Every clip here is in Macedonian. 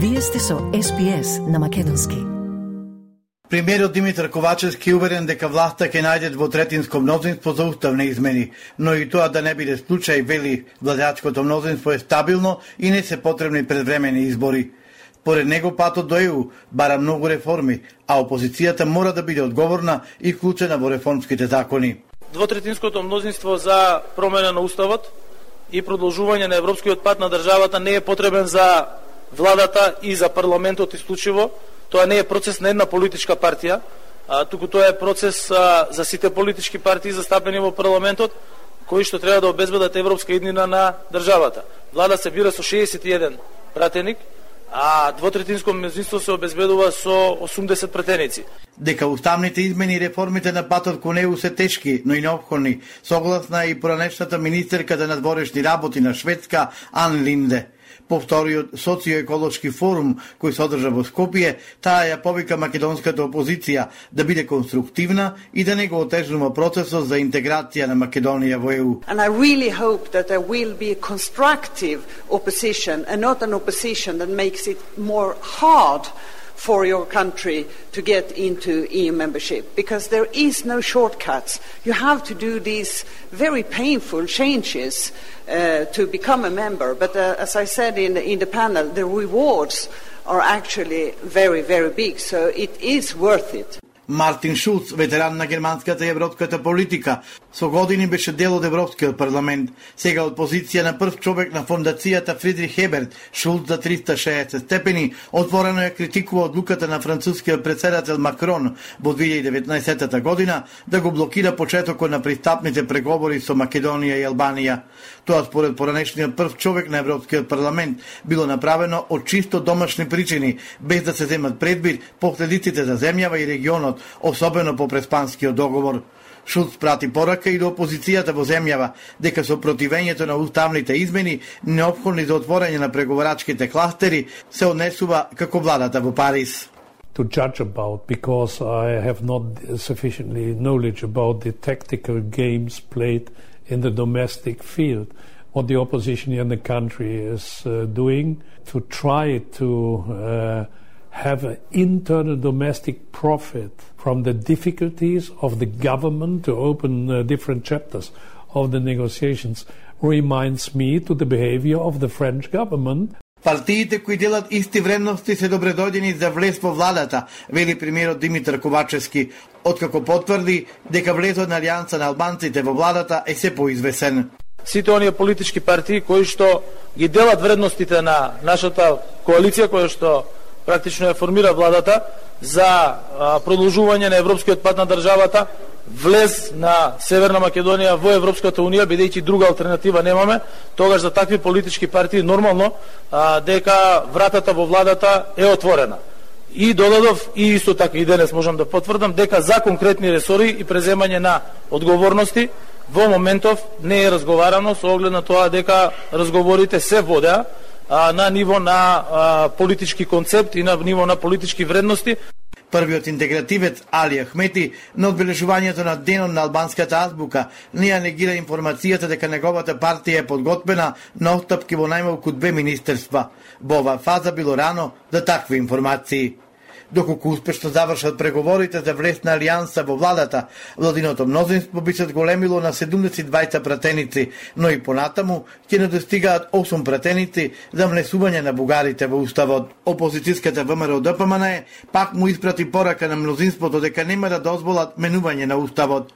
Вие сте со SPS на Македонски. Премиерот Димитар Ковачевски уверен дека власта ќе најде двотретинско мнозинство за уставни измени, но и тоа да не биде случај, вели владачкото мнозинство е стабилно и не се потребни предвремени избори. Поред него патот до ЕУ бара многу реформи, а опозицијата мора да биде одговорна и вклучена во реформските закони. Двотретинското мнозинство за промена на уставот и продолжување на европскиот пат на државата не е потребен за владата и за парламентот исклучиво. Тоа не е процес на една политичка партија, а, туку тоа е процес а, за сите политички партии застапени во парламентот, кои што треба да обезбедат европска иднина на државата. Влада се бира со 61 пратеник, а двотретинско мнозинство се обезбедува со 80 претеници. Дека уставните измени и реформите на патот кон ЕУ се тешки, но и необходни, согласна и поранешната министерка за надворешни работи на Шведска Ан Линде по вториот социоеколошки форум кој се одржа во Скопје, таа ја повика македонската опозиција да биде конструктивна и да не го отежнува процесот за интеграција на Македонија во ЕУ. And I really hope that there will be a constructive opposition and not an opposition that makes it more hard for your country to get into EU membership because there is no shortcuts. You have to do these very painful changes uh, to become a member. But uh, as I said in, the, in the panel, the rewards are actually very, very big. So it is worth it. Мартин Шулц, ветеран на германската и европската политика, со години беше дел од Европскиот парламент. Сега од позиција на прв човек на фондацијата Фридрих Хеберт, Шулц за 360 степени, отворено ја критикува одлуката на францускиот председател Макрон во 2019 година да го блокира почетокот на пристапните преговори со Македонија и Албанија. Тоа според поранешниот прв човек на Европскиот парламент било направено од чисто домашни причини, без да се земат предвид последиците за земјава и регионот, особено по преспанскиот договор. Шулц прати порака и до опозицијата во земјава дека со противењето на уставните измени необходни за отворање на преговорачките кластери се однесува како владата во Париз. to judge about because I have not sufficiently knowledge about the tactical games played in the domestic field. What the opposition in the country is uh, doing to try to uh, have an internal domestic profit from the difficulties of the government to open uh, different chapters of the negotiations reminds me to the behavior of the French government Партиите кои делат исти вредности се добредојдени за влез во владата, вели премиерот Димитар Ковачевски, откако потврди дека влезот на Алијанса на албанците во владата е се поизвесен. Сите оние политички партии кои што ги делат вредностите на нашата коалиција која што практично ја формира владата за продолжување на европскиот пат на државата, влез на Северна Македонија во Европската Унија, бидејќи друга алтернатива немаме, тогаш за такви политички партии нормално а, дека вратата во владата е отворена. И додадов, и исто така и денес можам да потврдам, дека за конкретни ресори и преземање на одговорности во моментов не е разговарано со оглед на тоа дека разговорите се водеа на ниво на а, политички концепт и на ниво на политички вредности. Првиот интегративец Али Ахмети на одбележувањето на денот на албанската азбука не ја негира информацијата дека неговата партија е подготвена на отстапки во најмалку две министерства. Во оваа фаза било рано за такви информации. Доколку успешно завршат преговорите за влез на Алијанса во владата, владиното мнозинство би се зголемило на 72 пратеници, но и понатаму ќе не достигаат 8 пратеници за внесување на бугарите во уставот. Опозицијската ВМРО ДПМН пак му испрати порака на мнозинството дека нема да дозволат менување на уставот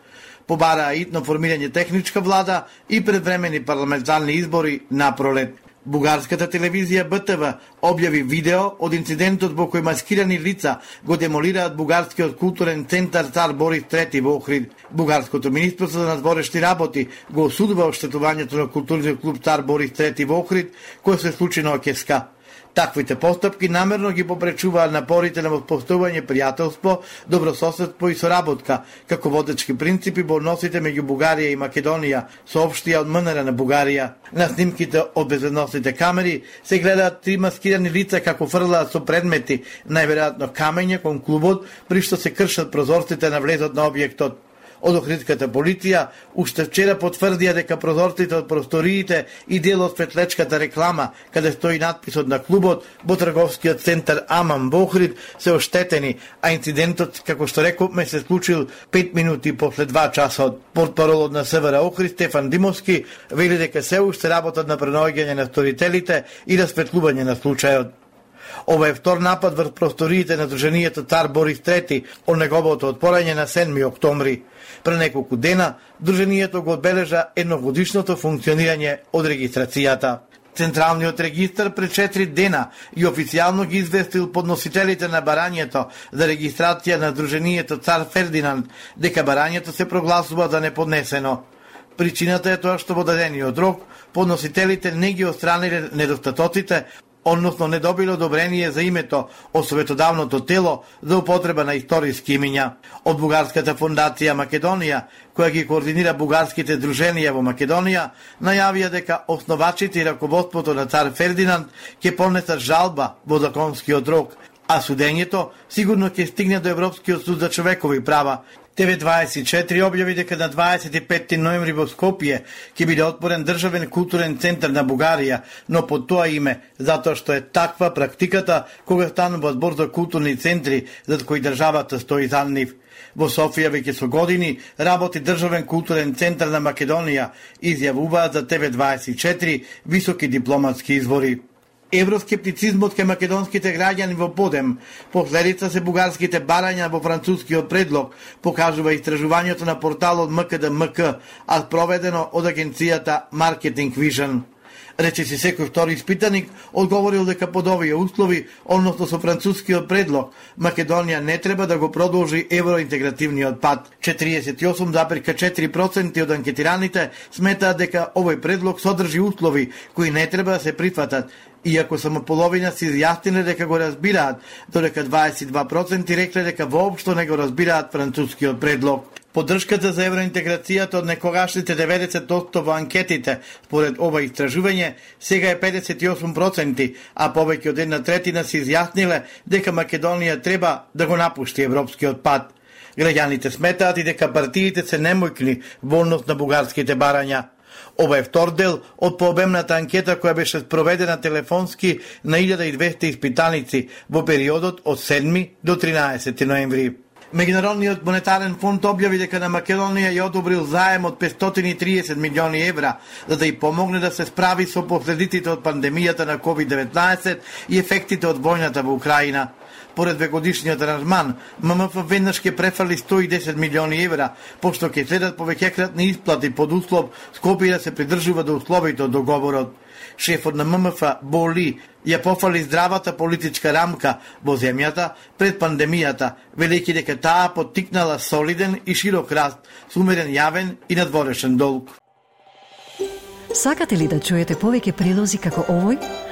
побараа итно формирање техничка влада и предвремени парламентарни избори на пролет. Бугарската телевизија БТВ објави видео од инцидентот во кој маскирани лица го демолираат бугарскиот културен центар Цар Борис III во Охрид. Бугарското министерство за надворешни работи го осудува оштетувањето на културниот клуб Цар Борис III во Охрид, кој се случи на Океска. Таквите постапки намерно ги попречуваат напорите на воспоставување пријателство, добрососедство и соработка, како водечки принципи во односите меѓу Бугарија и Македонија, соопштија од МНР на Бугарија. На снимките од безбедносните камери се гледаат три маскирани лица како фрлаат со предмети, најверојатно камења кон клубот, при што се кршат прозорците на влезот на објектот. Од Охридската полиција уште вчера потврдија дека прозорците од просториите и дел од светлечката реклама, каде стои надписот на клубот во трговскиот центар Аман во Охрид, се оштетени, а инцидентот, како што рековме, се случил 5 минути после 2 часа. Портпаролот на СВР Охрид Стефан Димовски вели дека се уште работат на пренаоѓање на сторителите и расветлување на случајот. Ова е втор напад врз просториите на Друженијето Цар Борис III од неговото отпорање на 7 октомври. Пре неколку дена, Друженијето го одбележа едногодишното функционирање од регистрацијата. Централниот регистр пред 4 дена и официјално ги известил подносителите на барањето за регистрација на Друженијето Цар Фердинанд дека барањето се прогласува за неподнесено. Причината е тоа што во дадениот рок подносителите не ги остраниле недостатоците односно не добило одобрение за името од Советодавното тело за употреба на историски имиња. Од Бугарската фондација Македонија, која ги координира бугарските друженија во Македонија, најавија дека основачите и раководството на цар Фердинанд ќе понесат жалба во законскиот рок, а судењето сигурно ќе стигне до Европскиот суд за човекови права ТВ24 објави дека на 25 ноември во Скопје ќе биде отворен државен културен центар на Бугарија, но под тоа име, затоа што е таква практиката кога станува збор за културни центри за кои државата стои за нив. Во Софија веќе со години работи државен културен центар на Македонија, изјавуваат за ТВ24 високи дипломатски извори евроскептицизмот кај македонските граѓани во подем. Последица се бугарските барања во францускиот предлог, покажува истражувањето на порталот МКДМК, а проведено од агенцијата Marketing Vision. Рече си секој втори испитаник одговорил дека под овие услови, односно со францускиот предлог, Македонија не треба да го продолжи евроинтегративниот пат. 48,4% од анкетираните сметаат дека овој предлог содржи услови кои не треба да се прифатат Иако само половина се изјасниле дека го разбираат, додека 22% рекле дека воопшто не го разбираат францускиот предлог. Поддршката за евроинтеграцијата од некогашните 90% во анкетите, според ова истражување, сега е 58%, а повеќе од една третина се изјасниле дека Македонија треба да го напушти европскиот пат. Граѓаните сметаат и дека партиите се немојкни во однос на бугарските барања. Ова е втор дел од пообемната анкета која беше проведена телефонски на 1200 испитаници во периодот од 7 до 13 ноември. Меѓународниот монетарен фонд објави дека на Македонија ја одобрил заем од 530 милиони евра за да ја помогне да се справи со последиците од пандемијата на COVID-19 и ефектите од војната во Украина. Поред двегодишниот аранжман, ММФ веднаш ќе префали 110 милиони евра, пошто ќе следат повеќекратни исплати под услов Скопје да се придржува до условите од договорот. Шефот на ММФ Боли ја пофали здравата политичка рамка во земјата пред пандемијата, велики дека таа поттикнала солиден и широк раст, сумерен јавен и надворешен долг. Сакате ли да чуете повеќе прилози како овој?